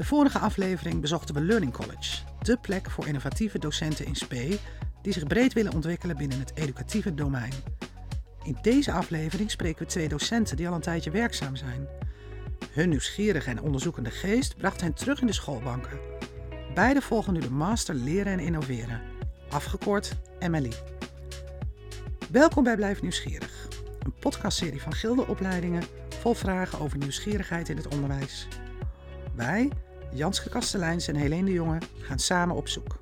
De vorige aflevering bezochten we Learning College, de plek voor innovatieve docenten in SPE die zich breed willen ontwikkelen binnen het educatieve domein. In deze aflevering spreken we twee docenten die al een tijdje werkzaam zijn. Hun nieuwsgierige en onderzoekende geest bracht hen terug in de schoolbanken. Beide volgen nu de Master Leren en Innoveren, afgekort MLI. Welkom bij Blijf Nieuwsgierig, een podcastserie van Gilde Opleidingen vol vragen over nieuwsgierigheid in het onderwijs. Wij, Janske Kastelijns en Helene de Jonge, gaan samen op zoek.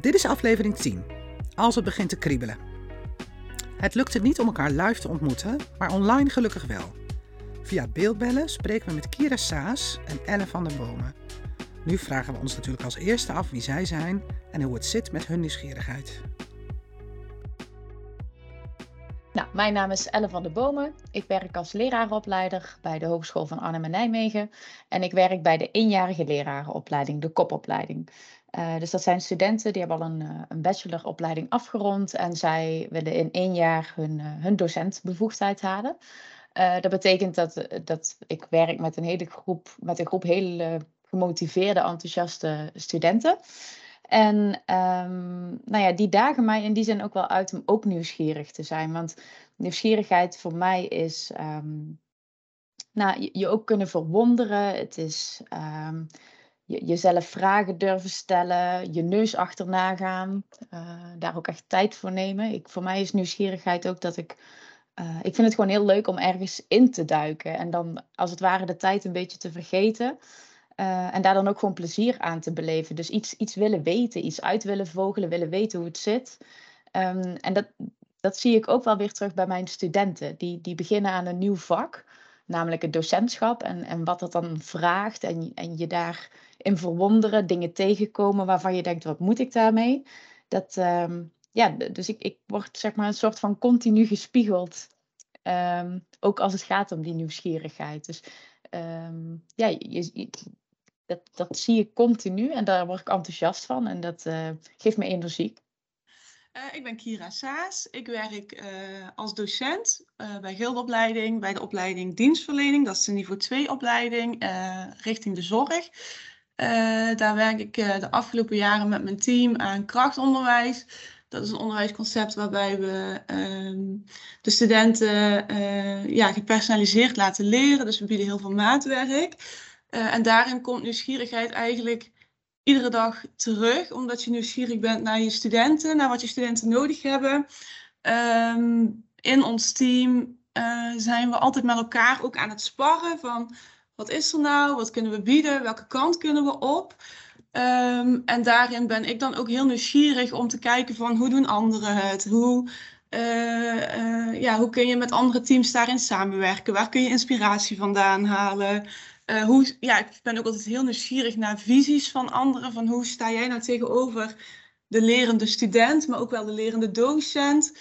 Dit is aflevering 10, als het begint te kriebelen. Het lukte niet om elkaar live te ontmoeten, maar online gelukkig wel. Via beeldbellen spreken we met Kira Saas en Ellen van der Bomen. Nu vragen we ons natuurlijk als eerste af wie zij zijn en hoe het zit met hun nieuwsgierigheid. Nou, mijn naam is Elle van der Bomen. Ik werk als leraaropleider bij de Hogeschool van Arnhem en Nijmegen. En ik werk bij de eenjarige lerarenopleiding, de kopopleiding. Uh, dus dat zijn studenten die hebben al een, uh, een bacheloropleiding afgerond en zij willen in één jaar hun, uh, hun docentbevoegdheid halen. dat betekent dat, dat ik werk met een hele groep, met een groep hele gemotiveerde, enthousiaste studenten. En um, nou ja, die dagen mij in die zin ook wel uit om ook nieuwsgierig te zijn. Want nieuwsgierigheid voor mij is um, nou, je, ook kunnen verwonderen. Het is um, je, jezelf vragen durven stellen, je neus achterna gaan, uh, daar ook echt tijd voor nemen. Ik, voor mij is nieuwsgierigheid ook dat ik. Uh, ik vind het gewoon heel leuk om ergens in te duiken en dan als het ware de tijd een beetje te vergeten. Uh, en daar dan ook gewoon plezier aan te beleven. Dus iets, iets willen weten, iets uit willen vogelen, willen weten hoe het zit. Um, en dat, dat zie ik ook wel weer terug bij mijn studenten. Die, die beginnen aan een nieuw vak, namelijk het docentschap. En, en wat dat dan vraagt. En, en je daarin verwonderen, dingen tegenkomen waarvan je denkt, wat moet ik daarmee? Dat, um, ja, dus ik, ik word zeg maar een soort van continu gespiegeld. Um, ook als het gaat om die nieuwsgierigheid. Dus ja, je, dat, dat zie ik continu en daar word ik enthousiast van en dat uh, geeft me energie. Uh, ik ben Kira Saas. Ik werk uh, als docent bij Gildeopleiding, bij de opleiding dienstverlening. Dat is de niveau 2 opleiding richting de zorg. daar werk ik de afgelopen jaren met mijn team aan krachtonderwijs. Dat is een onderwijsconcept waarbij we ehm, de studenten ja, gepersonaliseerd laten leren. Dus we bieden heel veel maatwerk. Uh, en daarin komt nieuwsgierigheid eigenlijk iedere dag terug, omdat je nieuwsgierig bent naar je studenten, naar wat je studenten nodig hebben. Um, in ons team uh, zijn we altijd met elkaar ook aan het sparren van wat is er nou, wat kunnen we bieden, welke kant kunnen we op. Um, en daarin ben ik dan ook heel nieuwsgierig om te kijken van hoe doen anderen het, hoe, uh, ja, hoe kun je met andere teams daarin samenwerken, waar kun je inspiratie vandaan halen. Uh, hoe, ja, ik ben ook altijd heel nieuwsgierig naar visies van anderen. Van hoe sta jij nou tegenover de lerende student, maar ook wel de lerende docent.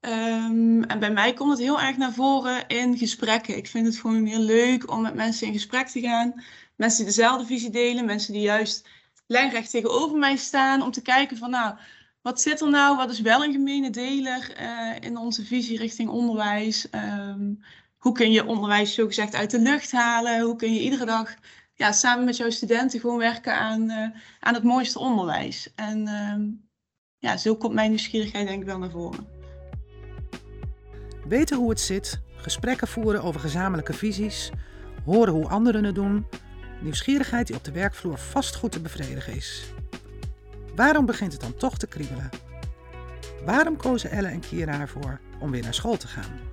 Um, en bij mij komt het heel erg naar voren in gesprekken. Ik vind het gewoon heel leuk om met mensen in gesprek te gaan. Mensen die dezelfde visie delen, mensen die juist lijnrecht tegenover mij staan. Om te kijken van nou, wat zit er nou? Wat is wel een gemene deler uh, in onze visie richting onderwijs? Um, hoe kun je onderwijs zo gezegd uit de lucht halen? Hoe kun je iedere dag ja, samen met jouw studenten gewoon werken aan, uh, aan het mooiste onderwijs? En uh, ja, zo komt mijn nieuwsgierigheid denk ik wel naar voren. Weten hoe het zit, gesprekken voeren over gezamenlijke visies, horen hoe anderen het doen, nieuwsgierigheid die op de werkvloer vast goed te bevredigen is. Waarom begint het dan toch te kriebelen? Waarom kozen Elle en Kira ervoor om weer naar school te gaan?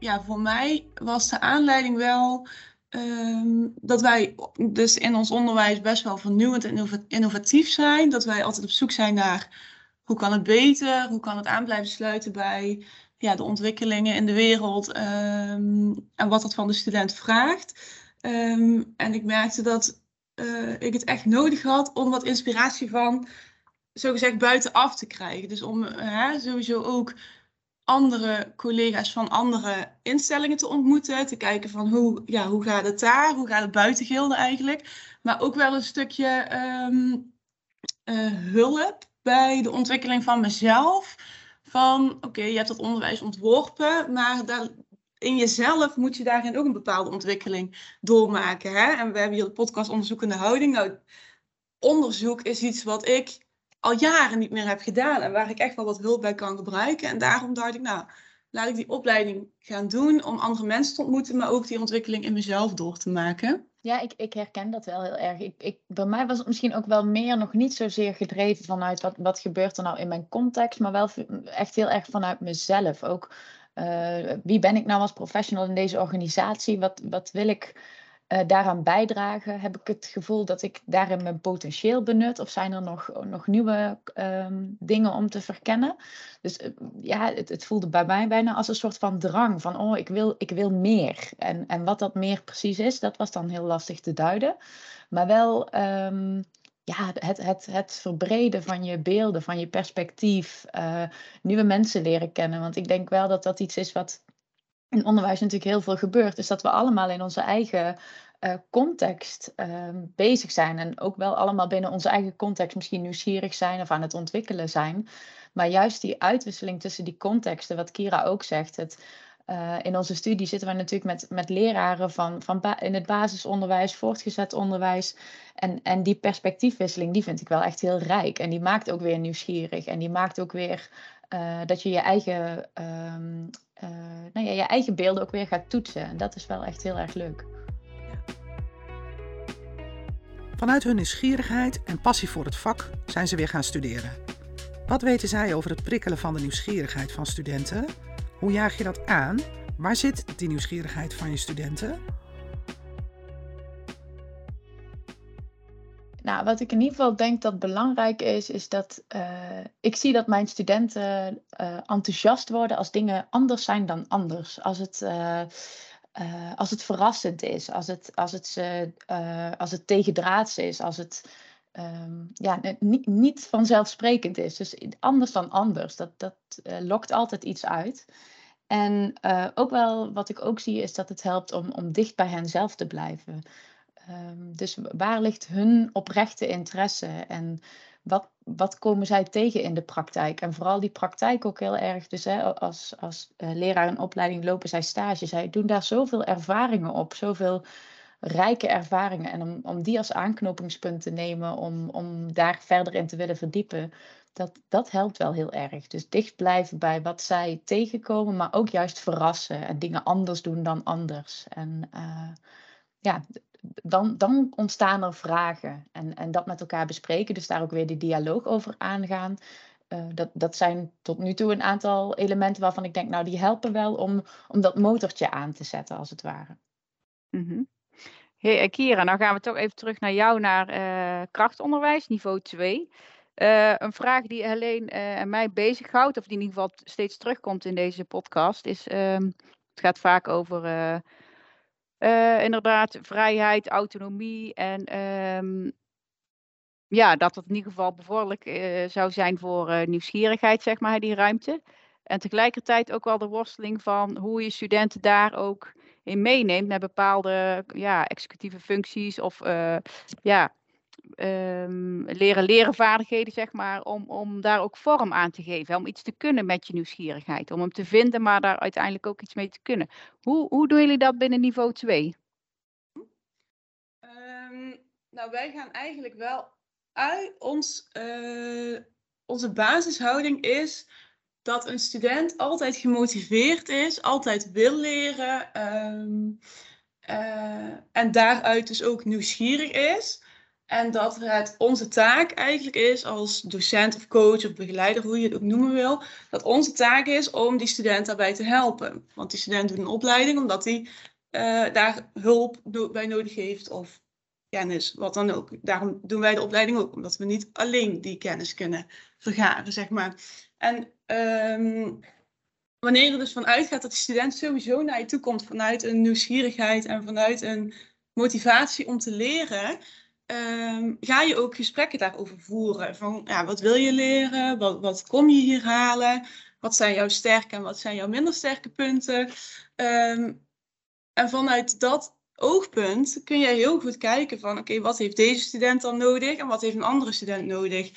Ja, voor mij was de aanleiding wel um, dat wij dus in ons onderwijs best wel vernieuwend en innovatief zijn. Dat wij altijd op zoek zijn naar hoe kan het beter, hoe kan het aan blijven sluiten bij ja, de ontwikkelingen in de wereld um, en wat dat van de student vraagt. Um, en ik merkte dat uh, ik het echt nodig had om wat inspiratie van, zogezegd, buitenaf te krijgen. Dus om sowieso ook andere collega's van andere instellingen te ontmoeten. Te kijken van hoe, ja, hoe gaat het daar? Hoe gaat het buiten Gilde eigenlijk? Maar ook wel een stukje um, uh, hulp bij de ontwikkeling van mezelf. Van oké, je hebt dat onderwijs ontworpen, maar daar in jezelf moet je daarin ook een bepaalde ontwikkeling doormaken. Hè? En we hebben hier de podcast Onderzoekende Houding. Nou, onderzoek is iets wat ik al jaren niet meer heb gedaan en waar ik echt wel wat hulp bij kan gebruiken. En daarom dacht ik, nou, laat ik die opleiding gaan doen om andere mensen te ontmoeten, maar ook die ontwikkeling in mezelf door te maken. Ja, ik, ik herken dat wel heel erg. Ik, ik, bij mij was het misschien ook wel meer nog niet zozeer gedreven vanuit wat, wat gebeurt er nou in mijn context, maar wel echt heel erg vanuit mezelf. Ook uh, wie ben ik nou als professional in deze organisatie? Wat, wat wil ik uh, daaraan bijdragen? Heb ik het gevoel dat ik daarin mijn potentieel benut? Of zijn er nog, nog nieuwe um, dingen om te verkennen? Dus uh, ja, het, het, voelde bij mij bijna als een soort van drang. Van, oh, ik wil, ik wil meer. En, en wat dat meer precies is, dat was dan heel lastig te duiden. Maar wel... Um, ja, het, het, het verbreden van je beelden, van je perspectief, uh, nieuwe mensen leren kennen. Want ik denk wel dat dat iets is wat in onderwijs natuurlijk heel veel gebeurt, is dat we allemaal in onze eigen uh, context uh, bezig zijn. En ook wel allemaal binnen onze eigen context misschien nieuwsgierig zijn of aan het ontwikkelen zijn. Maar juist die uitwisseling tussen die contexten, wat Kira ook zegt, het, uh, in onze studie zitten we natuurlijk met, met leraren van, van in het basisonderwijs, voortgezet onderwijs. En, en die perspectiefwisseling, die vind ik wel echt heel rijk. En die maakt ook weer nieuwsgierig. En die maakt ook weer uh, dat je je eigen, um, uh, nou ja, je eigen beelden ook weer gaat toetsen. En dat is wel echt heel erg leuk. Vanuit hun nieuwsgierigheid en passie voor het vak zijn ze weer gaan studeren. Wat weten zij over het prikkelen van de nieuwsgierigheid van studenten? Hoe jaag je dat aan? Waar zit die nieuwsgierigheid van je studenten? Nou, wat ik in ieder geval denk dat belangrijk is, is dat uh, ik zie dat mijn studenten uh, enthousiast worden als dingen anders zijn dan anders. Als het, uh, als het verrassend is, als het, als het, als het tegendraads is, als het um, ja, niet, niet vanzelfsprekend is. Dus anders dan anders, dat, dat lokt altijd iets uit. En ook wel wat ik ook zie is dat het helpt om, om dicht bij hen zelf te blijven. Um, dus waar ligt hun oprechte interesse en wat, wat komen zij tegen in de praktijk? En vooral die praktijk ook heel erg. Dus hè, als, als uh, leraar in opleiding lopen zij stage. Zij doen daar zoveel ervaringen op, zoveel rijke ervaringen. En om, om die als aanknopingspunt te nemen, om, om daar verder in te willen verdiepen, dat, dat helpt wel heel erg. Dus dicht blijven bij wat zij tegenkomen, maar ook juist verrassen en dingen anders doen dan anders. En uh, ja, dan, dan ontstaan er vragen en, en dat met elkaar bespreken, dus daar ook weer de dialoog over aangaan. Uh, dat, dat zijn tot nu toe een aantal elementen waarvan ik denk, nou, die helpen wel om, om dat motortje aan te zetten, als het ware. Mm. Hey, Kira, nou gaan we toch even terug naar jou, naar uh, krachtonderwijs, niveau 2. Uh, een vraag die alleen en mij bezighoudt, of die in ieder geval steeds terugkomt in deze podcast, is: ehm, het gaat vaak over uh, inderdaad, vrijheid, autonomie en um, ja, dat het in ieder geval bevorderlijk uh, zou zijn voor uh, nieuwsgierigheid, zeg maar, die ruimte. En tegelijkertijd ook wel de worsteling van hoe je studenten daar ook in meeneemt met bepaalde ja, executieve functies of ja, um, leren leren vaardigheden, zeg maar, om, om daar ook vorm aan te geven. Om iets te kunnen met je nieuwsgierigheid. Om hem te vinden, maar daar uiteindelijk ook iets mee te kunnen. Hoe, hoe doen jullie dat binnen niveau 2? Um, ehm, nou, wij gaan eigenlijk wel uit ons, uh, onze basishouding is dat een student altijd gemotiveerd is, altijd wil leren um, uh, en daaruit dus ook nieuwsgierig is. En dat het onze taak eigenlijk is als docent of coach of begeleider, hoe je het ook noemen wil, dat onze taak is om die student daarbij te helpen. Want die student doet een opleiding omdat hij uh, daar hulp bij nodig heeft of kennis, wat dan ook. Daarom doen wij de opleiding ook, omdat we niet alleen die kennis kunnen vergaren, zeg maar. En um, wanneer er dus vanuit gaat dat de student sowieso naar je toe komt vanuit een nieuwsgierigheid en vanuit een motivatie om te leren, um, ga je ook gesprekken daarover voeren. Van ja, wat wil je leren? Wat, wat kom je hier halen? Wat zijn jouw sterke en wat zijn jouw minder sterke punten? Um, en vanuit dat oogpunt kun je heel goed kijken van oké, wat heeft deze student dan nodig en wat heeft een andere student nodig?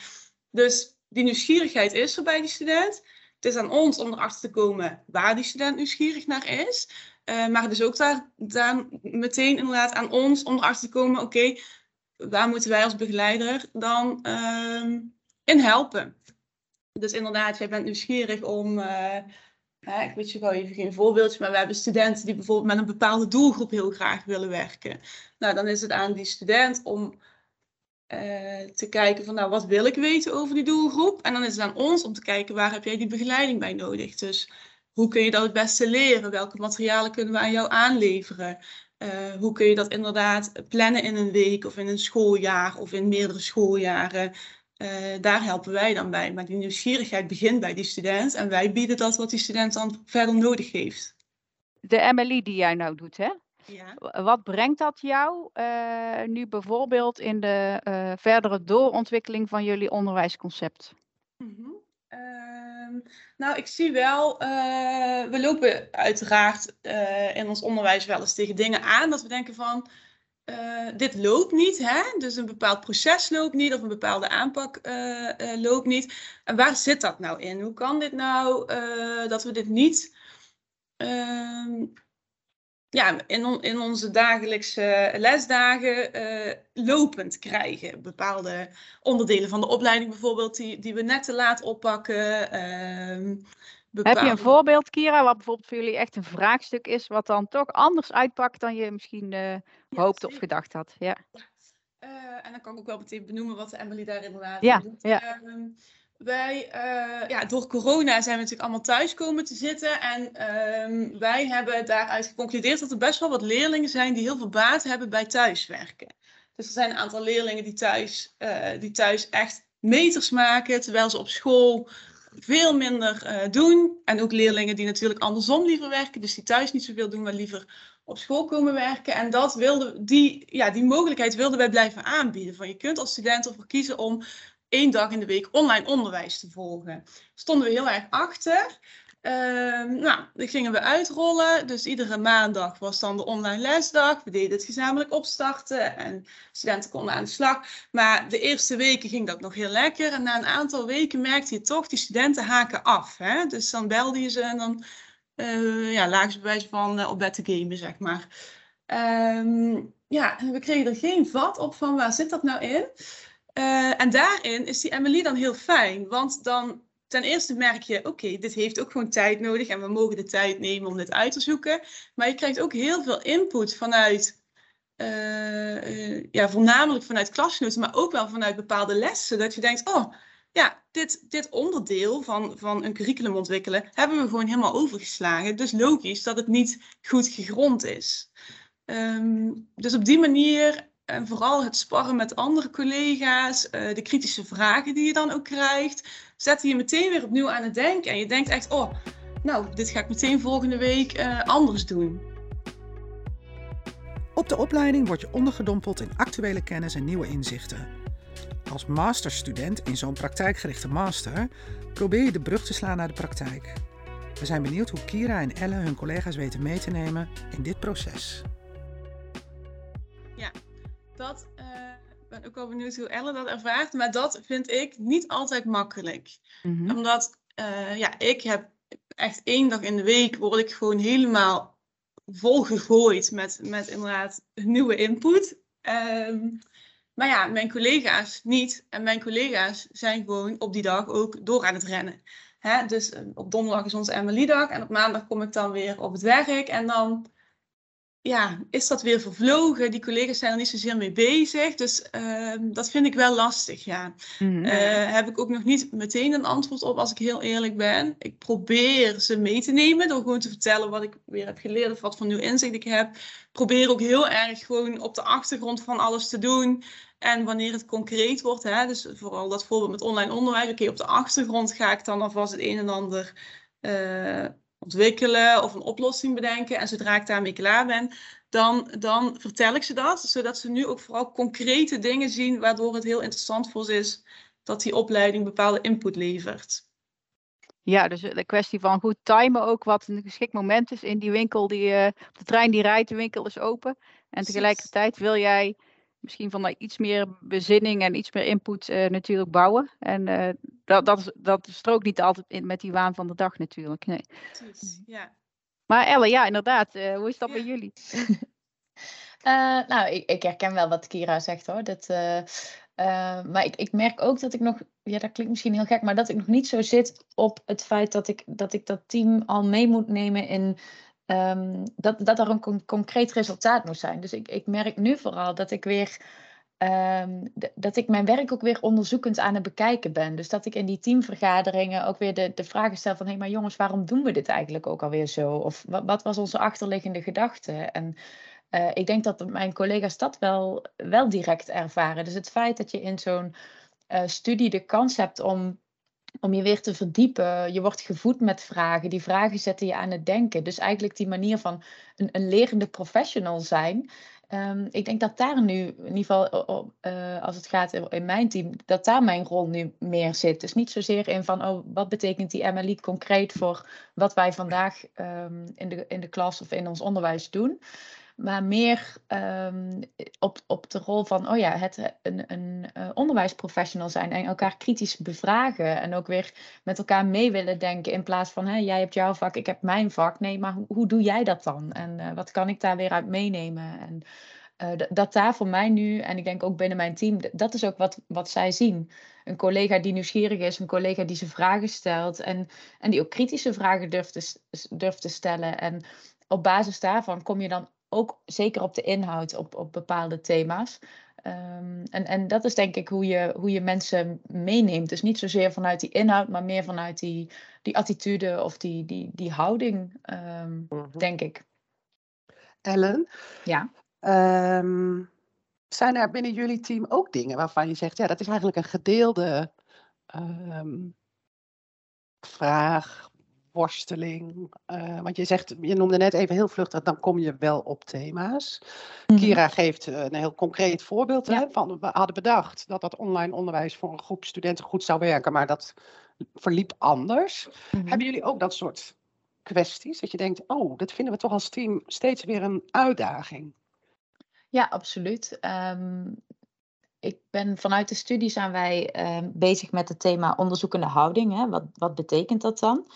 Dus die nieuwsgierigheid is er bij die student. het is aan ons om erachter te komen waar die student nieuwsgierig naar is. Uh, maar is ook daar, daar meteen inderdaad aan ons om erachter te komen, oké, waar moeten wij als begeleider dan uh, in helpen? Dus inderdaad, jij bent nieuwsgierig om, uh, ik weet je wel even geen voorbeeldje, maar we hebben studenten die bijvoorbeeld met een bepaalde doelgroep heel graag willen werken. Nou, dan is het aan die student om uh, te kijken van, nou, wat wil ik weten over die doelgroep? En dan is het aan ons om te kijken, waar heb jij die begeleiding bij nodig? Dus hoe kun je dat het beste leren? Welke materialen kunnen we aan jou aanleveren? Uh, hoe kun je dat inderdaad plannen in een week of in een schooljaar of in meerdere schooljaren? Uh, daar helpen wij dan bij. Maar die nieuwsgierigheid begint bij die student en wij bieden dat wat die student dan verder nodig heeft. De MLI die jij nou doet, hè? Ja. Wat brengt dat jou uh, nu bijvoorbeeld in de verdere doorontwikkeling van jullie onderwijsconcept? Mm -hmm. Uh, nou, ik zie wel, uh, we lopen uiteraard uh, in ons onderwijs wel eens tegen dingen aan dat we denken van, uh, dit loopt niet, hè? dus een bepaald proces loopt niet of een bepaalde aanpak loopt niet. En waar zit dat nou in? Hoe kan dit nou dat we dit niet ehm, ja, in, on, in onze dagelijkse lesdagen uh, lopend krijgen. Bepaalde onderdelen van de opleiding bijvoorbeeld, die, die we net te laat oppakken. Uh, bepaalde... Heb je een voorbeeld, Kira, wat bijvoorbeeld voor jullie echt een vraagstuk is, wat dan toch anders uitpakt dan je misschien uh, ja, hoopte of gedacht had? Ja. Uh, en dan kan ik ook wel meteen benoemen wat Emily daar inderdaad ja, doet. Ja. Wij, uh, ja, door corona zijn we natuurlijk allemaal thuis komen te zitten. En uh, wij hebben daaruit geconcludeerd dat er best wel wat leerlingen zijn die heel veel baat hebben bij thuiswerken. Dus er zijn een aantal leerlingen die thuis, uh, die thuis echt meters maken, terwijl ze op school veel minder doen. En ook leerlingen die natuurlijk andersom liever werken, dus die thuis niet zoveel doen, maar liever op school komen werken. En dat wilde, die, ja, die mogelijkheid wilden wij blijven aanbieden. Van je kunt als student ervoor kiezen om één dag in de week online onderwijs te volgen. Stonden we heel erg achter. Uh, nou, dat gingen we uitrollen. Dus iedere maandag was dan de online lesdag. We deden het gezamenlijk opstarten en studenten konden aan de slag. Maar de eerste weken ging dat nog heel lekker. En na een aantal weken merkte je toch, die studenten haken af. Hè? Dus dan belde je ze en dan uh, ja, lagen ze van uh, op bed te gamen, zeg maar. Um, ja, we kregen er geen vat op van waar zit dat nou in. Uh, en daarin is die Emily dan heel fijn, want dan ten eerste merk je, oké, dit heeft ook gewoon tijd nodig en we mogen de tijd nemen om dit uit te zoeken. Maar je krijgt ook heel veel input vanuit, uh, uh, ja, voornamelijk vanuit klasgenoten, maar ook wel vanuit bepaalde lessen. Dat je denkt, oh, ja, dit, dit onderdeel van, van een curriculum ontwikkelen hebben we gewoon helemaal overgeslagen. Dus logisch dat het niet goed gegrond is. Um, dus op die manier en vooral het sparren met andere collega's, uh, de kritische vragen die je dan ook krijgt, zetten je meteen weer opnieuw aan het denken. En je denkt echt, oh, nou, dit ga ik meteen volgende week uh, anders doen. Op de opleiding word je ondergedompeld in actuele kennis en nieuwe inzichten. Als masterstudent in zo'n praktijkgerichte master probeer je de brug te slaan naar de praktijk. We zijn benieuwd hoe Kira en Elle hun collega's weten mee te nemen in dit proces. Dat uh, ben ook wel benieuwd hoe Elle dat ervaart. Maar dat vind ik niet altijd makkelijk. Mm -hmm. Omdat uh, ja, ik heb echt één dag in de week word ik gewoon helemaal volgegooid met, met inderdaad nieuwe input. Um, maar ja, mijn collega's niet. En mijn collega's zijn gewoon op die dag ook door aan het rennen. Hè? Dus op donderdag is onze Emily-dag en op maandag kom ik dan weer op het werk. En dan ja, is dat weer vervlogen. Die collega's zijn er niet zozeer mee bezig. Dus uh, dat vind ik wel lastig, ja. Mm. Uh, heb ik ook nog niet meteen een antwoord op, als ik heel eerlijk ben. Ik probeer ze mee te nemen door gewoon te vertellen wat ik weer heb geleerd of wat voor nieuw inzicht ik heb. Probeer ook heel erg gewoon op de achtergrond van alles te doen. En wanneer het concreet wordt, hè, dus vooral dat voorbeeld met online onderwijs. Oké, okay, op de achtergrond ga ik dan alvast het een en ander... Uh, ontwikkelen of een oplossing bedenken. En zodra ik daarmee klaar ben, dan, dan vertel ik ze dat. Zodat ze nu ook vooral concrete dingen zien, waardoor het heel interessant voor ze is dat die opleiding bepaalde input levert. Ja, dus de kwestie van goed timen ook wat een geschikt moment is in die winkel. Die, uh, de trein die rijdt, de winkel is open. En tegelijkertijd wil jij misschien van iets meer bezinning en iets meer input uh, natuurlijk bouwen. En uh, dat, dat, dat strookt niet altijd in, met die waan van de dag natuurlijk. Nee. Precies, ja. Maar Elle, ja, inderdaad. Uh, hoe is dat Ja. bij jullie? Eh, nou, ik, ik herken wel wat Kira zegt hoor. Dat, eh, eh, maar ik, ik merk ook dat ik nog, ja, dat klinkt misschien heel gek, maar dat ik nog niet zo zit op het feit dat ik dat, ik dat team al mee moet nemen in ehm, dat, dat er een con- concreet resultaat moet zijn. Dus ik, ik merk nu vooral dat ik weer. ehm, dat ik mijn werk ook weer onderzoekend aan het bekijken ben. Dus dat ik in die teamvergaderingen ook weer de, de vragen stel van... hé, maar jongens, waarom doen we dit eigenlijk ook alweer zo? Of wat, wat was onze achterliggende gedachte? En eh, ik denk dat mijn collega's dat wel, wel direct ervaren. Dus het feit dat je in zo'n eh, studie de kans hebt om, om je weer te verdiepen. Je wordt gevoed met vragen. Die vragen zetten je aan het denken. Dus eigenlijk die manier van een, een lerende professional zijn. Ehm, ik denk dat daar nu, in ieder geval eh, als het gaat in in mijn team, dat daar mijn rol nu meer zit. Dus niet zozeer in van, oh, wat betekent die MLI concreet voor wat wij vandaag ehm, in, de, in de klas of in ons onderwijs doen. Maar meer ehm, op, op de rol van, oh ja, het eh, een, een eh, onderwijsprofessional zijn en elkaar kritisch bevragen. En ook weer met elkaar mee willen denken in plaats van, hè, jij hebt jouw vak, ik heb mijn vak. Nee, maar hoe, hoe doe jij dat dan? En eh, wat kan ik daar weer uit meenemen? En dat daar voor mij nu, en ik denk ook binnen mijn team, dat is ook wat, wat zij zien. Een collega die nieuwsgierig is, een collega die zijn vragen stelt en, en die ook kritische vragen durft te, durft te stellen. En op basis daarvan kom je dan ook zeker op de inhoud, op, op bepaalde thema's. Ehm, en, en dat is denk ik hoe je, hoe je mensen meeneemt. Dus niet zozeer vanuit die inhoud, maar meer vanuit die, die attitude of die, die, die houding, ehm, Mhm. denk ik. Ellen, Ja. ehm, zijn er binnen jullie team ook dingen waarvan je zegt, ja, dat is eigenlijk een gedeelde vraag, worsteling? Eh, want je zegt, je noemde net even heel vluchtig, dan kom je wel op thema's. Kira geeft eh, een heel concreet voorbeeld. Ja. Hè, van, we hadden bedacht dat dat online onderwijs voor een groep studenten goed zou werken, maar dat verliep anders. Mhm. Hebben jullie ook dat soort kwesties? Dat je denkt, oh, dat vinden we toch als team steeds weer een uitdaging. Ja, absoluut. Ehm, ik ben vanuit de studie zijn wij ehm, bezig met het thema onderzoekende houding. Hè? Wat, wat betekent dat dan?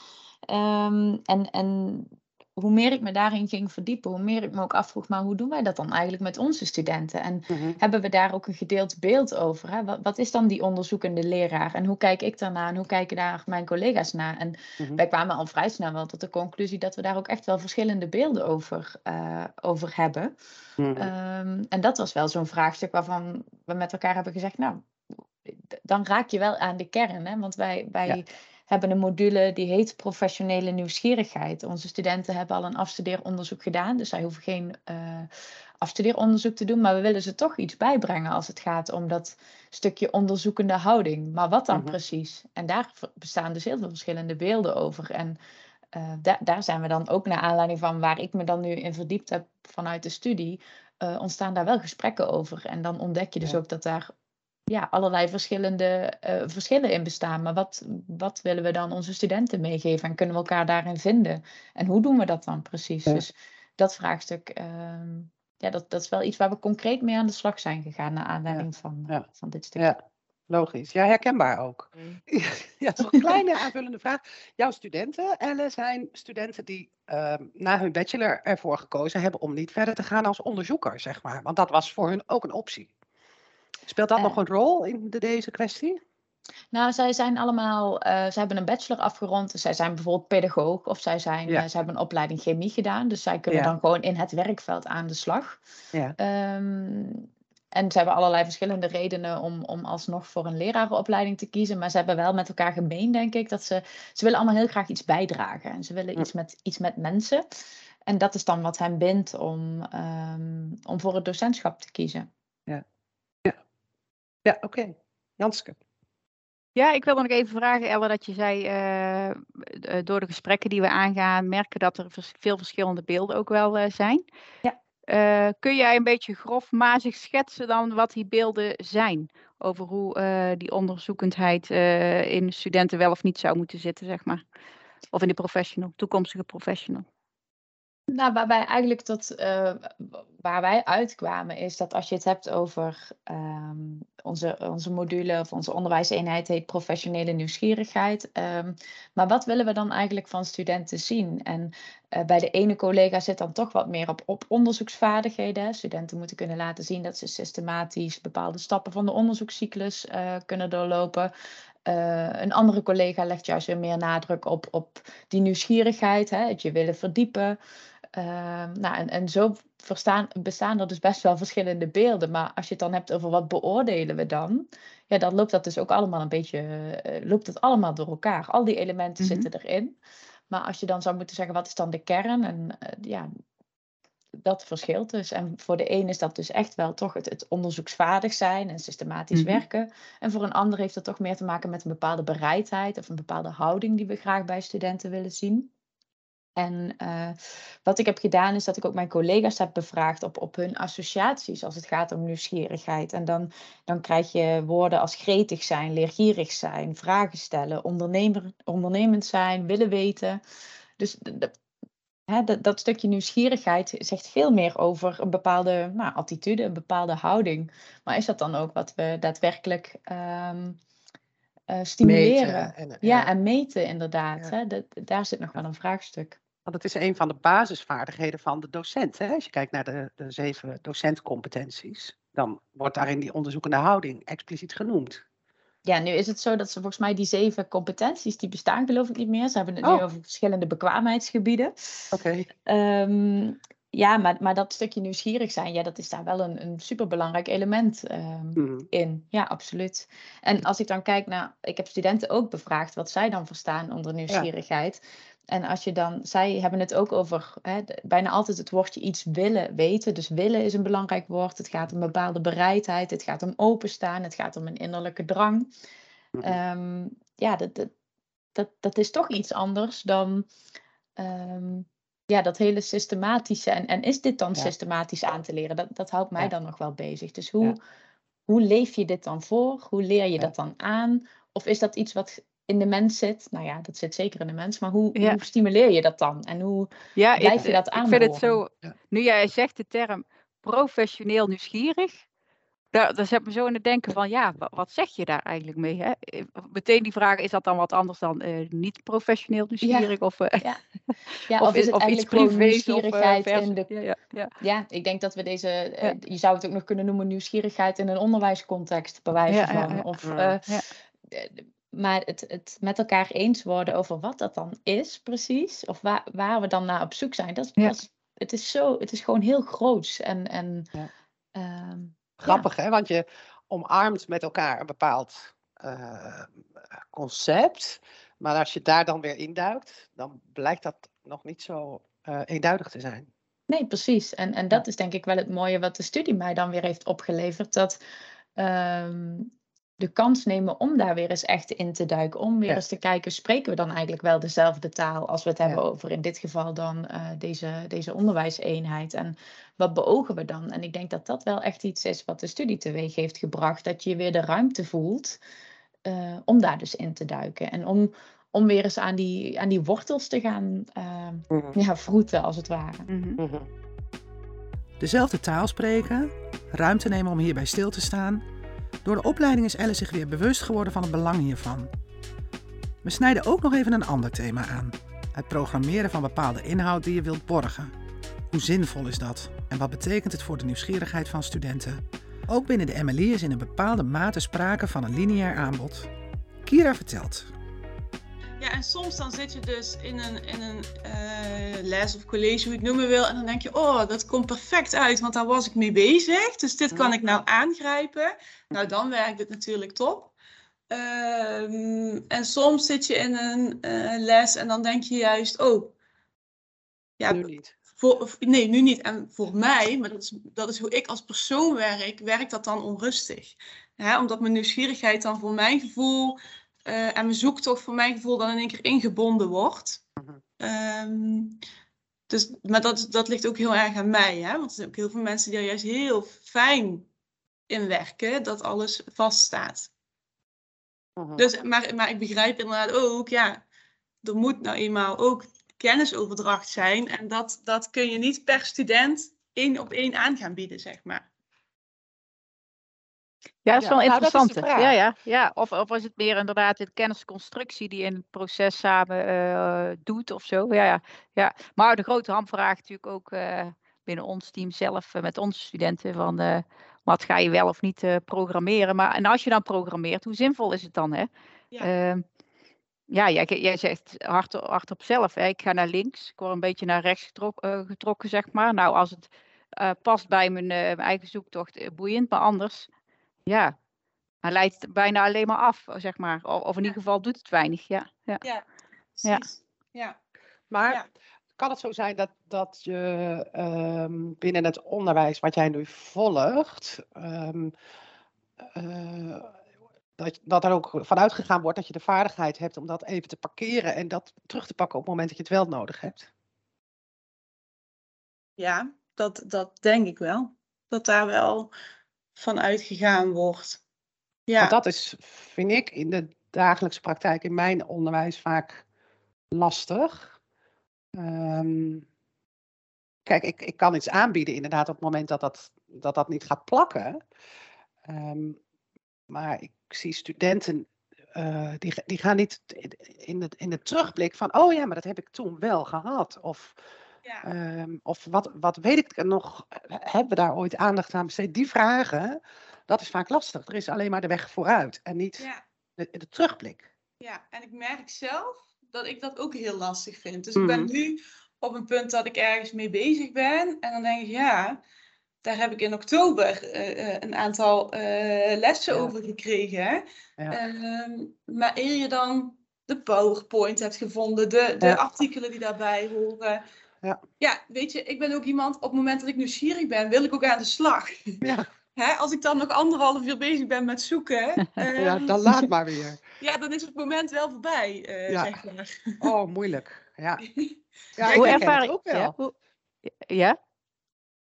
Ehm, en, en hoe meer ik me daarin ging verdiepen, hoe meer ik me ook afvroeg, maar hoe doen wij dat dan eigenlijk met onze studenten? En hebben we daar ook een gedeeld beeld over? Hè? Wat, wat is dan die onderzoekende leraar? En hoe kijk ik daarnaar en hoe kijken daar mijn collega's naar? En Mhm. wij kwamen al vrij snel wel tot de conclusie dat we daar ook echt wel verschillende beelden over, eh, over hebben. Mhm. Ehm, en dat was wel zo'n vraagstuk waarvan we met elkaar hebben gezegd, nou, dan raak je wel aan de kern. Hè? Want wij, wij Ja. Hebben een module die heet professionele nieuwsgierigheid. Onze studenten hebben al een afstudeeronderzoek gedaan, dus zij hoeven geen eh, afstudeeronderzoek te doen, maar we willen ze toch iets bijbrengen als het gaat om dat stukje onderzoekende houding. Maar wat dan Mhm. precies? En daar bestaan dus heel veel verschillende beelden over. En eh, da- daar zijn we dan ook naar aanleiding van waar ik me dan nu in verdiept heb vanuit de studie, eh, ontstaan daar wel gesprekken over. En dan ontdek je dus Ja. ook dat daar ja, allerlei verschillende eh, verschillen in bestaan. Maar wat, wat willen we dan onze studenten meegeven en kunnen we elkaar daarin vinden? En hoe doen we dat dan precies? Ja. Dus dat vraagstuk, ehm, ja, dat, dat is wel iets waar we concreet mee aan de slag zijn gegaan naar aanleiding van, Ja. van dit stuk. Ja, logisch. Ja, herkenbaar ook. Ja, toch een kleine aanvullende vraag. Jouw studenten, Elle, zijn studenten die ehm, na hun bachelor ervoor gekozen hebben om niet verder te gaan als onderzoeker, zeg maar. Want dat was voor hun ook een optie. Speelt dat Eh. nog een rol in de, deze kwestie? Nou, zij zijn allemaal, eh zij hebben een bachelor afgerond. Dus zij zijn bijvoorbeeld pedagoog of zij, zijn, Ja. eh, zij hebben een opleiding chemie gedaan. Dus zij kunnen Ja. dan gewoon in het werkveld aan de slag. Ja. Ehm, en ze hebben allerlei verschillende redenen om, om alsnog voor een lerarenopleiding te kiezen. Maar ze hebben wel met elkaar gemeen, denk ik, dat ze, ze willen allemaal heel graag iets bijdragen. En ze willen Ja. iets, met, iets met mensen. En dat is dan wat hen bindt om, ehm, om voor het docentschap te kiezen. Ja, oké. Janske. Ja, ik wilde nog even vragen, Elle, dat je zei, eh, eh, door de gesprekken die we aangaan, merken dat er vers- veel verschillende beelden ook wel eh, zijn. Ja. Kun jij een beetje grofmazig schetsen dan wat die beelden zijn? Over hoe die onderzoekendheid in studenten wel of niet zou moeten zitten, zeg maar. Of in de professional, toekomstige professional. Nou, waarbij eigenlijk tot, eh, waar wij uitkwamen is dat als je het hebt over ehm, onze, onze module of onze onderwijseenheid heet professionele nieuwsgierigheid. Ehm, maar wat willen we dan eigenlijk van studenten zien? En uh, bij de ene collega zit dan toch wat meer op, op onderzoeksvaardigheden. Studenten moeten kunnen laten zien dat ze systematisch bepaalde stappen van de onderzoekscyclus uh, kunnen doorlopen. Een andere collega legt juist weer meer nadruk op, op die nieuwsgierigheid, hè, je willen verdiepen. Uh, nou, en, en zo verstaan, bestaan er dus best wel verschillende beelden. Maar als je het dan hebt over wat beoordelen we dan, ja, dan loopt dat dus ook allemaal een beetje, uh, loopt het allemaal door elkaar. Al die elementen mm -hmm. zitten erin. Maar als je dan zou moeten zeggen, wat is dan de kern? En uh, ja, dat verschilt dus. En voor de een is dat dus echt wel toch het, het onderzoeksvaardig zijn en systematisch mm -hmm. werken. En voor een ander heeft dat toch meer te maken met een bepaalde bereidheid of een bepaalde houding die we graag bij studenten willen zien. En uh, wat ik heb gedaan is dat ik ook mijn collega's heb bevraagd op, op hun associaties als het gaat om nieuwsgierigheid. En dan, dan krijg je woorden als gretig zijn, leergierig zijn, vragen stellen, ondernemer, ondernemend zijn, willen weten. Dus hè, dat, dat stukje nieuwsgierigheid zegt veel meer over een bepaalde nou, attitude, een bepaalde houding. Maar is dat dan ook wat we daadwerkelijk um, uh, stimuleren? En, ja. en meten inderdaad. Ja. Hè? Dat, daar zit nog wel een vraagstuk. Want het is een van de basisvaardigheden van de docent. Hè? Als je kijkt naar de, de zeven docentcompetenties, dan wordt daarin die onderzoekende houding expliciet genoemd. Ja, nu is het zo dat ze volgens mij die zeven competenties, die bestaan geloof ik niet meer. Ze hebben het oh. nu over verschillende bekwaamheidsgebieden. Oké. Okay. Um, ja, maar, maar dat stukje nieuwsgierig zijn, ja, dat is daar wel een, een superbelangrijk element um, mm. in. Ja, absoluut. En als ik dan kijk naar, ik heb studenten ook bevraagd wat zij dan verstaan onder nieuwsgierigheid. Ja. En als je dan, zij hebben het ook over hè, bijna altijd het woordje iets willen weten. Dus willen is een belangrijk woord. Het gaat om bepaalde bereidheid. Het gaat om openstaan. Het gaat om een innerlijke drang. Mm. Um, ja, dat, dat, dat, dat is toch iets anders dan um, ja, dat hele systematische. En, en is dit dan ja. systematisch aan te leren? Dat, dat houdt mij ja. dan nog wel bezig. Dus hoe, ja. hoe leef je dit dan voor? Hoe leer je dat dan aan? Of is dat iets wat in de mens zit? Nou ja, dat zit zeker in de mens. Maar hoe, hoe stimuleer je dat dan? En hoe blijf je dat aan? Ik vind het zo, nu jij zegt de term professioneel nieuwsgierig. Daar, daar zet me zo in het denken van, ja, wat zeg je daar eigenlijk mee? Hè? Meteen die vraag, is dat dan wat anders dan uh, niet professioneel nieuwsgierig? Ja. Of, uh, ja. ja, of, of, is het of eigenlijk iets privé, nieuwsgierigheid of, uh, in de... Ja, ja, ja. ja, ik denk dat we deze, je zou het ook nog kunnen noemen nieuwsgierigheid in een onderwijscontext, bij wijze van. Of, maar het, het met elkaar eens worden over wat dat dan is precies, of waar, waar we dan naar op zoek zijn, dat, dat is, het, is zo, het is gewoon heel groots en... en um, Grappig, ja. hè? Want je omarmt met elkaar een bepaald uh, concept. Maar als je daar dan weer induikt, dan blijkt dat nog niet zo uh, eenduidig te zijn. Nee, precies. En, en dat is denk ik wel het mooie wat de studie mij dan weer heeft opgeleverd. Dat um, de kans nemen om daar weer eens echt in te duiken. Om weer ja. eens te kijken, spreken we dan eigenlijk wel dezelfde taal als we het hebben over in dit geval dan uh, deze, deze onderwijseenheid. En wat beogen we dan? En ik denk dat dat wel echt iets is wat de studie teweeg heeft gebracht. Dat je weer de ruimte voelt uh, om daar dus in te duiken. En om, om weer eens aan die, aan die wortels te gaan uh, mm -hmm. ja, vroeten, als het ware. Mm -hmm. Dezelfde taal spreken, ruimte nemen om hierbij stil te staan door de opleiding is Elle zich weer bewust geworden van het belang hiervan. We snijden ook nog even een ander thema aan: het programmeren van bepaalde inhoud die je wilt borgen. Hoe zinvol is dat en wat betekent het voor de nieuwsgierigheid van studenten? Ook binnen de MLI is in een bepaalde mate sprake van een lineair aanbod. Kira vertelt. Ja, en soms dan zit je dus in een, in een uh, les of college, hoe je het noemen wil, en dan denk je, oh, dat komt perfect uit, want daar was ik mee bezig, dus dit kan ik nou aangrijpen. Nou, dan werkt het natuurlijk top. Um, en soms zit je in een uh, les en dan denk je juist, oh, ja, nu niet. Voor, nee, nu niet. En voor mij, maar dat is, dat is hoe ik als persoon werk, werkt dat dan onrustig. Ja, omdat mijn nieuwsgierigheid dan voor mijn gevoel en mijn zoektocht voor mijn gevoel dan in één keer ingebonden wordt. Um, dus, maar dat, dat ligt ook heel erg aan mij. Hè? Want er zijn ook heel veel mensen die er juist heel fijn in werken dat alles vaststaat. Uh-huh. Dus, maar, maar ik begrijp inderdaad ook, ja, er moet nou eenmaal ook kennisoverdracht zijn. En dat, dat kun je niet per student één op één aan gaan bieden, zeg maar. Ja, dat is Ja, wel nou, dat is de interessant. ja, ja, ja. Of, of is het meer inderdaad de kennisconstructie die in het proces samen eh, doet of zo? Ja, ja, ja. Maar de grote hamvraag natuurlijk ook eh, binnen ons team zelf, eh, met onze studenten, van wat ga je wel of niet programmeren? Maar en als je dan programmeert, hoe zinvol is het dan? Hè? Ja. Ehm, ja, jij, jij zegt hard, hardop zelf, hè, ik ga naar links, ik word een beetje naar rechts getrok- getrokken, zeg maar. Nou, als het past bij mijn, eigen zoektocht, boeiend, maar anders, ja, hij leidt bijna alleen maar af, zeg maar. Of, of in ieder geval doet het weinig, ja. ja. Ja, Ja. precies. Ja. Maar Ja. kan het zo zijn dat, dat je ehm, binnen het onderwijs wat jij nu volgt, ehm, eh, dat, dat er ook vanuit gegaan wordt dat je de vaardigheid hebt om dat even te parkeren en dat terug te pakken op het moment dat je het wel nodig hebt? Ja, dat, dat denk ik wel. Dat daar wel van uitgegaan wordt. Ja, dat is, vind ik, in de dagelijkse praktijk in mijn onderwijs vaak lastig. Ehm, kijk, ik, ik kan iets aanbieden inderdaad op het moment dat dat, dat, dat niet gaat plakken. Ehm, maar ik zie studenten, eh, die, die gaan niet in de, in de terugblik van, oh ja, maar dat heb ik toen wel gehad. Of, ja, Ehm, of wat, wat weet ik nog? Hebben we daar ooit aandacht aan besteed? Die vragen, dat is vaak lastig. Er is alleen maar de weg vooruit en niet ja, de, de terugblik. ja. En ik merk zelf dat ik dat ook heel lastig vind. Dus ik ben Mhm. nu op een punt dat ik ergens mee bezig ben. En dan denk ik, ja, daar heb ik in oktober eh, eh, een aantal eh, lessen Ja. over gekregen. Ja. Ehm, maar eer je dan de PowerPoint hebt gevonden, de, de Ja. artikelen die daarbij horen. Ja. ja, weet je, ik ben ook iemand, op het moment dat ik nieuwsgierig ben, wil ik ook aan de slag. Ja, Hè, als ik dan nog anderhalf uur bezig ben met zoeken, ja, ehm, dan laat maar weer. ja, dan is het moment wel voorbij, eh, Ja. zeg maar. Oh, moeilijk. Ja, ja ik Hoe ervaar het je ook wel. Ja? Hoe- ja?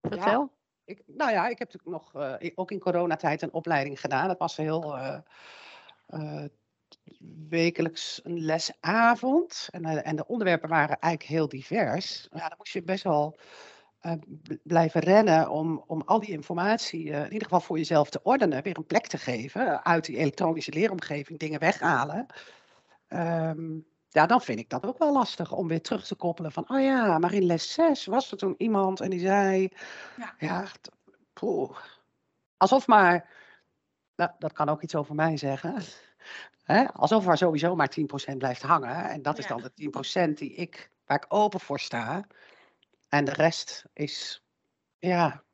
Vertel. Ik, nou ja, ik heb natuurlijk nog, eh, ook in coronatijd een opleiding gedaan. Dat was heel eh, eh, wekelijks een lesavond. En, eh, en de onderwerpen waren eigenlijk heel divers. Ja, dan moest je best wel eh, blijven rennen om, om al die informatie, eh, in ieder geval voor jezelf te ordenen, weer een plek te geven. Uit die elektronische leeromgeving dingen weghalen. Ehm, ja, dan vind ik dat ook wel lastig om weer terug te koppelen van, oh ja, maar in les 6 was er toen iemand en die zei, Ja. ja, poeh. alsof maar, nou, dat kan ook iets over mij zeggen, hè? alsof er sowieso maar 10% blijft hangen en dat is Ja. dan de 10% die ik, waar ik open voor sta en de rest is, ja,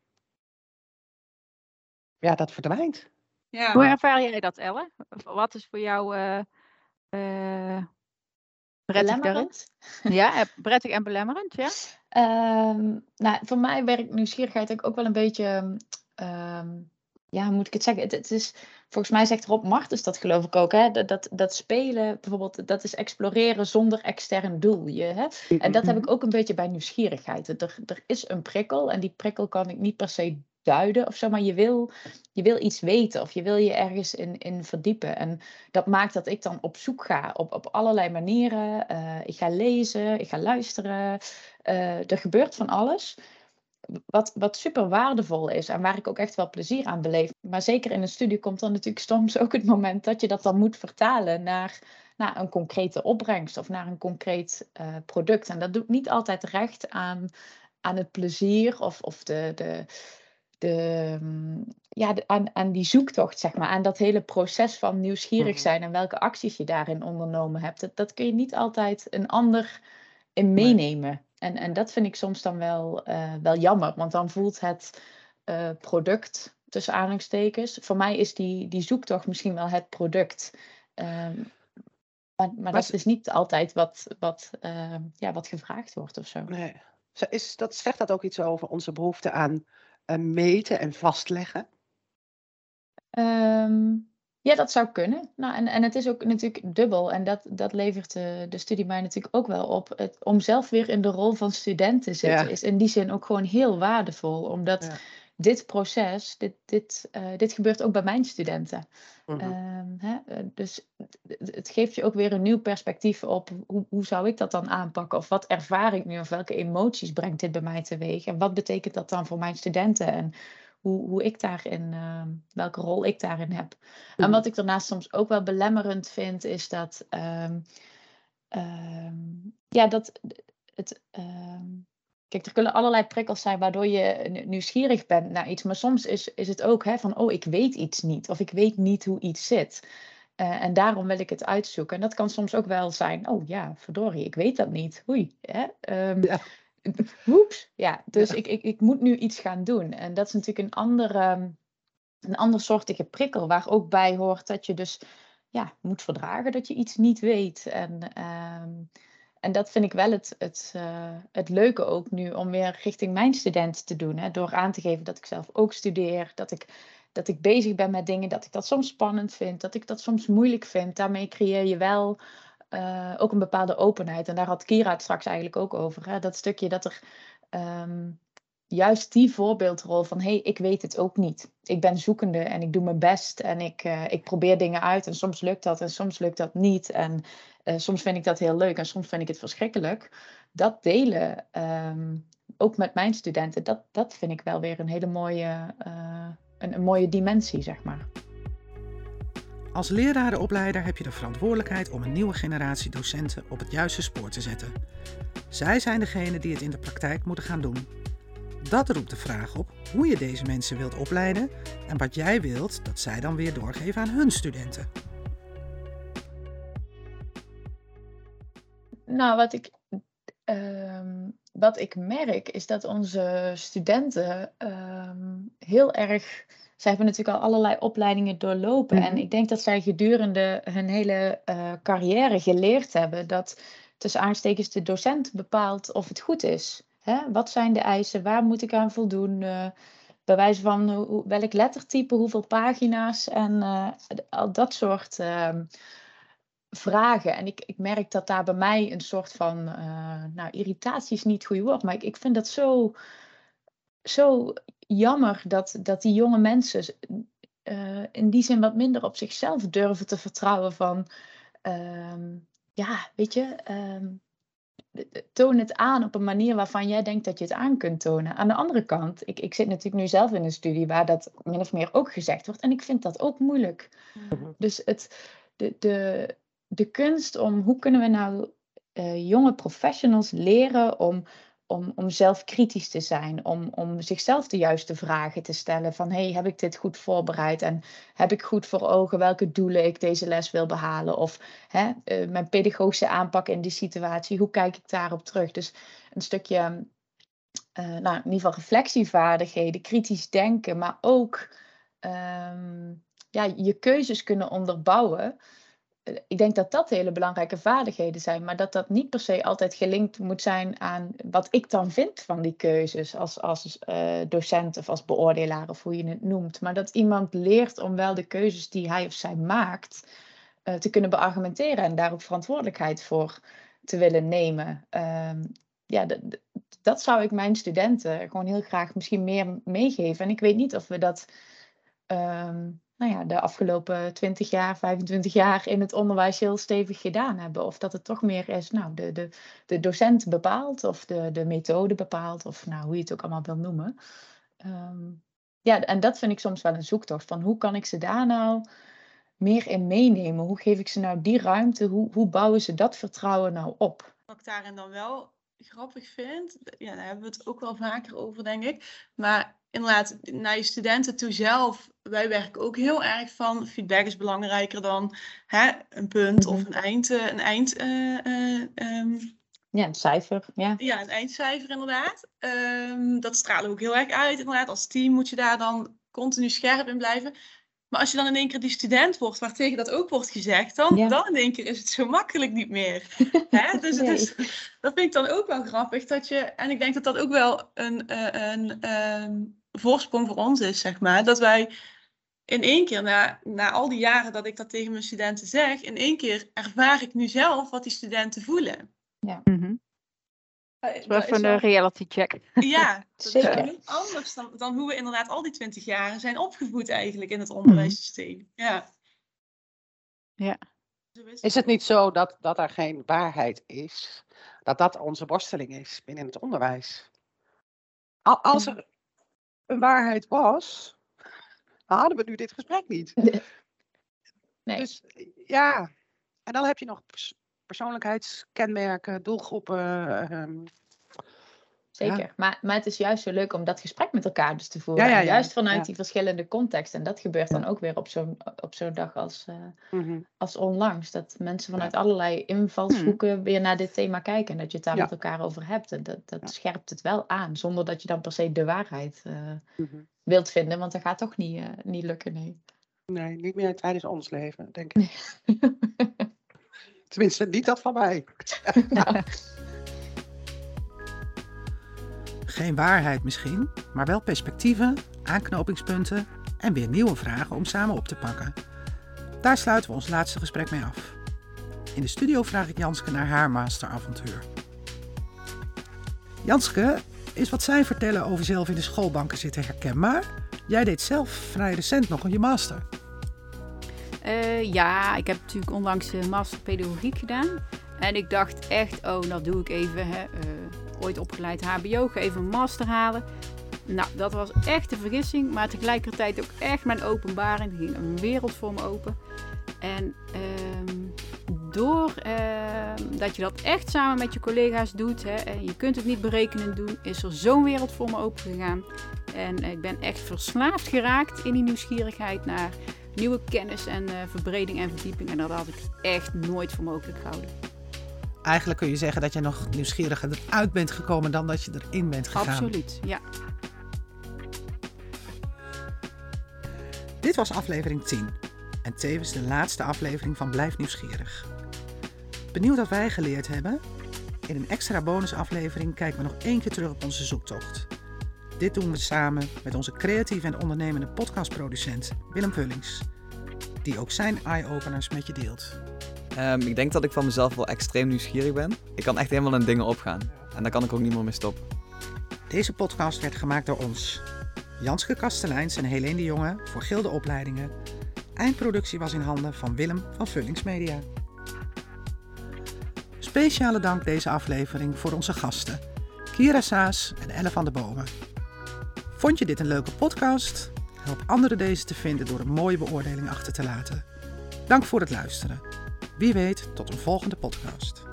ja, dat verdwijnt. Ja. Hoe ervaar jij dat, Elle? Wat is voor jou eh eh, prettig daarin? Ja, eh, prettig en belemmerend, ja? Ehm, nou, voor mij werkt nieuwsgierigheid ook- ook wel een beetje. ehm, ja, moet ik het zeggen? Het, het is, volgens mij zegt Rob Martens dat geloof ik ook. Hè? Dat, dat, dat spelen bijvoorbeeld, dat is exploreren zonder extern doel. Je, hè? En dat heb ik ook een beetje bij nieuwsgierigheid. Er, er is een prikkel en die prikkel kan ik niet per se duiden of zo, maar je wil, je wil iets weten of je wil je ergens in, in verdiepen. En dat maakt dat ik dan op zoek ga op, op allerlei manieren. Eh, ik ga lezen, ik ga luisteren. Eh, er gebeurt van alles. Wat, wat super waardevol is en waar ik ook echt wel plezier aan beleef. Maar zeker in een studie komt dan natuurlijk soms ook het moment dat je dat dan moet vertalen naar, naar een concrete opbrengst of naar een concreet eh, product. En dat doet niet altijd recht aan, aan het plezier of, of de, de, de, mm, ja, de- aan, aan die zoektocht, zeg maar. Aan dat hele proces van nieuwsgierig Mhm. zijn en welke acties je daarin ondernomen hebt. Dat, dat kun je niet altijd een ander in meenemen. En, en dat vind ik soms dan wel, eh, wel jammer, want dan voelt het eh, product, tussen aanhalingstekens. Voor mij is die, die zoektocht misschien wel het product. Ehm, maar, maar dat is niet altijd wat, wat, ehm, ja, wat gevraagd wordt of zo. Nee. Is dat, zegt dat ook iets over onze behoefte aan eh, meten en vastleggen? Ehm, ja, dat zou kunnen. Nou, en, en het is ook natuurlijk dubbel. En dat, dat levert de, de studie mij natuurlijk ook wel op. Het, om zelf weer in de rol van student te zitten, Ja. is in die zin ook gewoon heel waardevol. Omdat Ja. dit proces, dit, dit, eh, dit gebeurt ook bij mijn studenten. Mhm. Ehm, hè, eh, dus het geeft je ook weer een nieuw perspectief op hoe, hoe zou ik dat dan aanpakken? Of wat ervaar ik nu? Of welke emoties brengt dit bij mij teweeg? En wat betekent dat dan voor mijn studenten? En hoe, hoe ik daarin, ehm, welke rol ik daarin heb. En Mhm. wat ik daarnaast soms ook wel belemmerend vind, is dat, ehm, ehm, ja, dat het. Kijk, er kunnen allerlei prikkels zijn waardoor je nieuwsgierig bent naar iets. Maar soms is, is het ook hè, van, oh, ik weet iets niet. Of ik weet niet hoe iets zit. Eh, en daarom wil ik het uitzoeken. En dat kan soms ook wel zijn, oh ja, verdorie, ik weet dat niet. Oei. Hè? Ja. Oeps. Ja, dus Ja. Ik, ik, ik moet nu iets gaan doen. En dat is natuurlijk een andere, een ander soortige prikkel. Waar ook bij hoort dat je dus ja, moet verdragen dat je iets niet weet. En, ehm, en dat vind ik wel het, het, eh, het leuke ook nu om weer richting mijn studenten te doen. Hè, door aan te geven dat ik zelf ook studeer. Dat ik, dat ik bezig ben met dingen. Dat ik dat soms spannend vind. Dat ik dat soms moeilijk vind. Daarmee creëer je wel eh, ook een bepaalde openheid. En daar had Kira het straks eigenlijk ook over. Hè? Dat stukje dat er ehm, juist die voorbeeldrol van hé, hey, ik weet het ook niet. Ik ben zoekende en ik doe mijn best en ik, eh, ik probeer dingen uit. En soms lukt dat en soms lukt dat niet. En eh, soms vind ik dat heel leuk en soms vind ik het verschrikkelijk. Dat delen, ehm, ook met mijn studenten, dat, dat vind ik wel weer een hele mooie, een, een mooie dimensie, zeg maar. Als lerarenopleider heb je de verantwoordelijkheid om een nieuwe generatie docenten op het juiste spoor te zetten. Zij zijn degene die het in de praktijk moeten gaan doen. Dat roept de vraag op hoe je deze mensen wilt opleiden en wat jij wilt dat zij dan weer doorgeven aan hun studenten. Nou, wat ik, ehm, wat ik merk is dat onze studenten ehm, heel erg. Zij hebben natuurlijk al allerlei opleidingen doorlopen. En Mhm. ik denk dat zij gedurende hun hele eh, carrière geleerd hebben dat tussen aanstekens de docent bepaalt of het goed is. Hè? Wat zijn de eisen? Waar moet ik aan voldoen? Eh, bij wijze van hoe- welk lettertype, hoeveel pagina's en eh, al dat soort ehm, vragen. En ik, ik merk dat daar bij mij een soort van, nou, irritatie is niet het goede woord, maar ik, ik vind dat zo, zo jammer dat, dat die jonge mensen eh, in die zin wat minder op zichzelf durven te vertrouwen van, ehm, ja, weet je, ehm, toon het aan op een manier waarvan jij denkt dat je het aan kunt tonen. Aan de andere kant, ik, ik zit natuurlijk nu zelf in een studie waar dat min of meer ook gezegd wordt en ik vind dat ook moeilijk. Mhm. Dus het, de, de, de kunst om hoe kunnen we nou eh, jonge professionals leren om, om, om zelf kritisch te zijn, om, om zichzelf de juiste vragen te stellen van hey, heb ik dit goed voorbereid en heb ik goed voor ogen welke doelen ik deze les wil behalen of hè, eh, mijn pedagogische aanpak in die situatie, hoe kijk ik daarop terug? Dus een stukje, eh, nou, in ieder geval reflectievaardigheden, kritisch denken, maar ook ehm, ja, je keuzes kunnen onderbouwen. Ik denk dat dat hele belangrijke vaardigheden zijn, maar dat dat niet per se altijd gelinkt moet zijn aan wat ik dan vind van die keuzes als, als eh, docent of als beoordelaar of hoe je het noemt. Maar dat iemand leert om wel de keuzes die hij of zij maakt eh, te kunnen beargumenteren en daar ook verantwoordelijkheid voor te willen nemen. Ehm, ja, dat zou ik mijn studenten gewoon heel graag misschien meer meegeven. En ik weet niet of we dat ehm, nou ja, de afgelopen 20 jaar, 25 jaar in het onderwijs heel stevig gedaan hebben. Of dat het toch meer is, nou, de, de, de docent bepaalt of de, de methode bepaalt, of nou, hoe je het ook allemaal wil noemen. Ehm, ja, en dat vind ik soms wel een zoektocht van hoe kan ik ze daar nou meer in meenemen? Hoe geef ik ze nou die ruimte? Hoe, hoe bouwen ze dat vertrouwen nou op? Wat ik daarin dan wel grappig vind, ja, daar hebben we het ook wel vaker over, denk ik. Maar inderdaad, naar je studenten toe zelf, wij werken ook heel erg van feedback is belangrijker dan hè, een punt of Mhm. een eind, eh, een eind eh, eh, ehm, Ja, een cijfer. Ja. ja, een eindcijfer inderdaad. Ehm, dat stralen we ook heel erg uit inderdaad. Als team moet je daar dan continu scherp in blijven. Maar als je dan in één keer die student wordt, waar tegen dat ook wordt gezegd, dan, Ja. dan in één keer is het zo makkelijk niet meer. Hè? Dus het Nee. is, dat vind ik dan ook wel grappig. Dat je, en ik denk dat dat ook wel een, eh, een ehm, voorsprong voor ons is, zeg maar. Dat wij in één keer, na, na al die jaren dat ik dat tegen mijn studenten zeg, in één keer ervaar ik nu zelf wat die studenten voelen. Dat is even een reality check. Ja, dat is Zeker. niet anders dan, dan hoe we inderdaad al die twintig jaar zijn opgevoed eigenlijk in het onderwijssysteem. Ja. Ja. Is het niet zo dat, dat er geen waarheid is? Dat dat onze worsteling is binnen het onderwijs? Al- Als er een waarheid was, hadden we nu dit gesprek niet. Nee. Dus ja, en dan heb je nog pers- persoonlijkheidskenmerken, doelgroepen. ehm, Zeker. Maar, maar het is juist zo leuk om dat gesprek met elkaar dus te voeren. Ja, ja. Juist vanuit die verschillende contexten. En dat gebeurt dan ook weer op zo'n op zo'n dag als, eh, mhm. als onlangs. Dat mensen vanuit allerlei invalshoeken weer naar dit thema kijken. En dat je het daar met elkaar over hebt. En dat, dat scherpt het wel aan. Zonder dat je dan per se de waarheid eh, Mhm. wilt vinden. Want dat gaat toch niet, eh, niet lukken, nee. Nee, niet meer tijdens ons leven, denk ik. Tenminste, niet dat van mij. Geen waarheid misschien, maar wel perspectieven, aanknopingspunten en weer nieuwe vragen om samen op te pakken. Daar sluiten we ons laatste gesprek mee af. In de studio vraag ik Janske naar haar masteravontuur. Janske, is wat zij vertellen over zelf in de schoolbanken zitten herkenbaar? Jij deed zelf vrij recent nog je master. Eh, ja, ik heb natuurlijk onlangs de master pedagogiek gedaan. En ik dacht echt, oh, dat doe ik even. Hè. eh, ooit opgeleid HBO, ga even een master halen. Nou, dat was echt een vergissing, maar tegelijkertijd ook echt mijn openbaring. Er ging een wereld voor me open. En ehm, door ehm, dat je dat echt samen met je collega's doet, hè, en je kunt het niet berekenen doen, is er zo'n wereld voor me open gegaan. En ik ben echt verslaafd geraakt in die nieuwsgierigheid naar nieuwe kennis en eh, verbreding en verdieping. En dat had ik echt nooit voor mogelijk gehouden. Eigenlijk kun je zeggen dat jij nog nieuwsgieriger eruit bent gekomen dan dat je erin bent gegaan. Absoluut, ja. Dit was aflevering 10 en tevens de laatste aflevering van Blijf Nieuwsgierig. Benieuwd wat wij geleerd hebben? In een extra bonusaflevering kijken we nog één keer terug op onze zoektocht. Dit doen we samen met onze creatieve en ondernemende podcastproducent Willem Vullings, die ook zijn eye-openers met je deelt. Ehm, ik denk dat ik van mezelf wel extreem nieuwsgierig ben. Ik kan echt helemaal in dingen opgaan. En daar kan ik ook niet meer mee stoppen. Deze podcast werd gemaakt door ons, Janske Kasteleins en Helene de Jonge voor Gilde Opleidingen. Eindproductie was in handen van Willem van Vullings Media. Speciale dank deze aflevering voor onze gasten, Kira Saas en Elle van der Bomen. Vond je dit een leuke podcast? Help anderen deze te vinden door een mooie beoordeling achter te laten. Dank voor het luisteren. Wie weet tot een volgende podcast.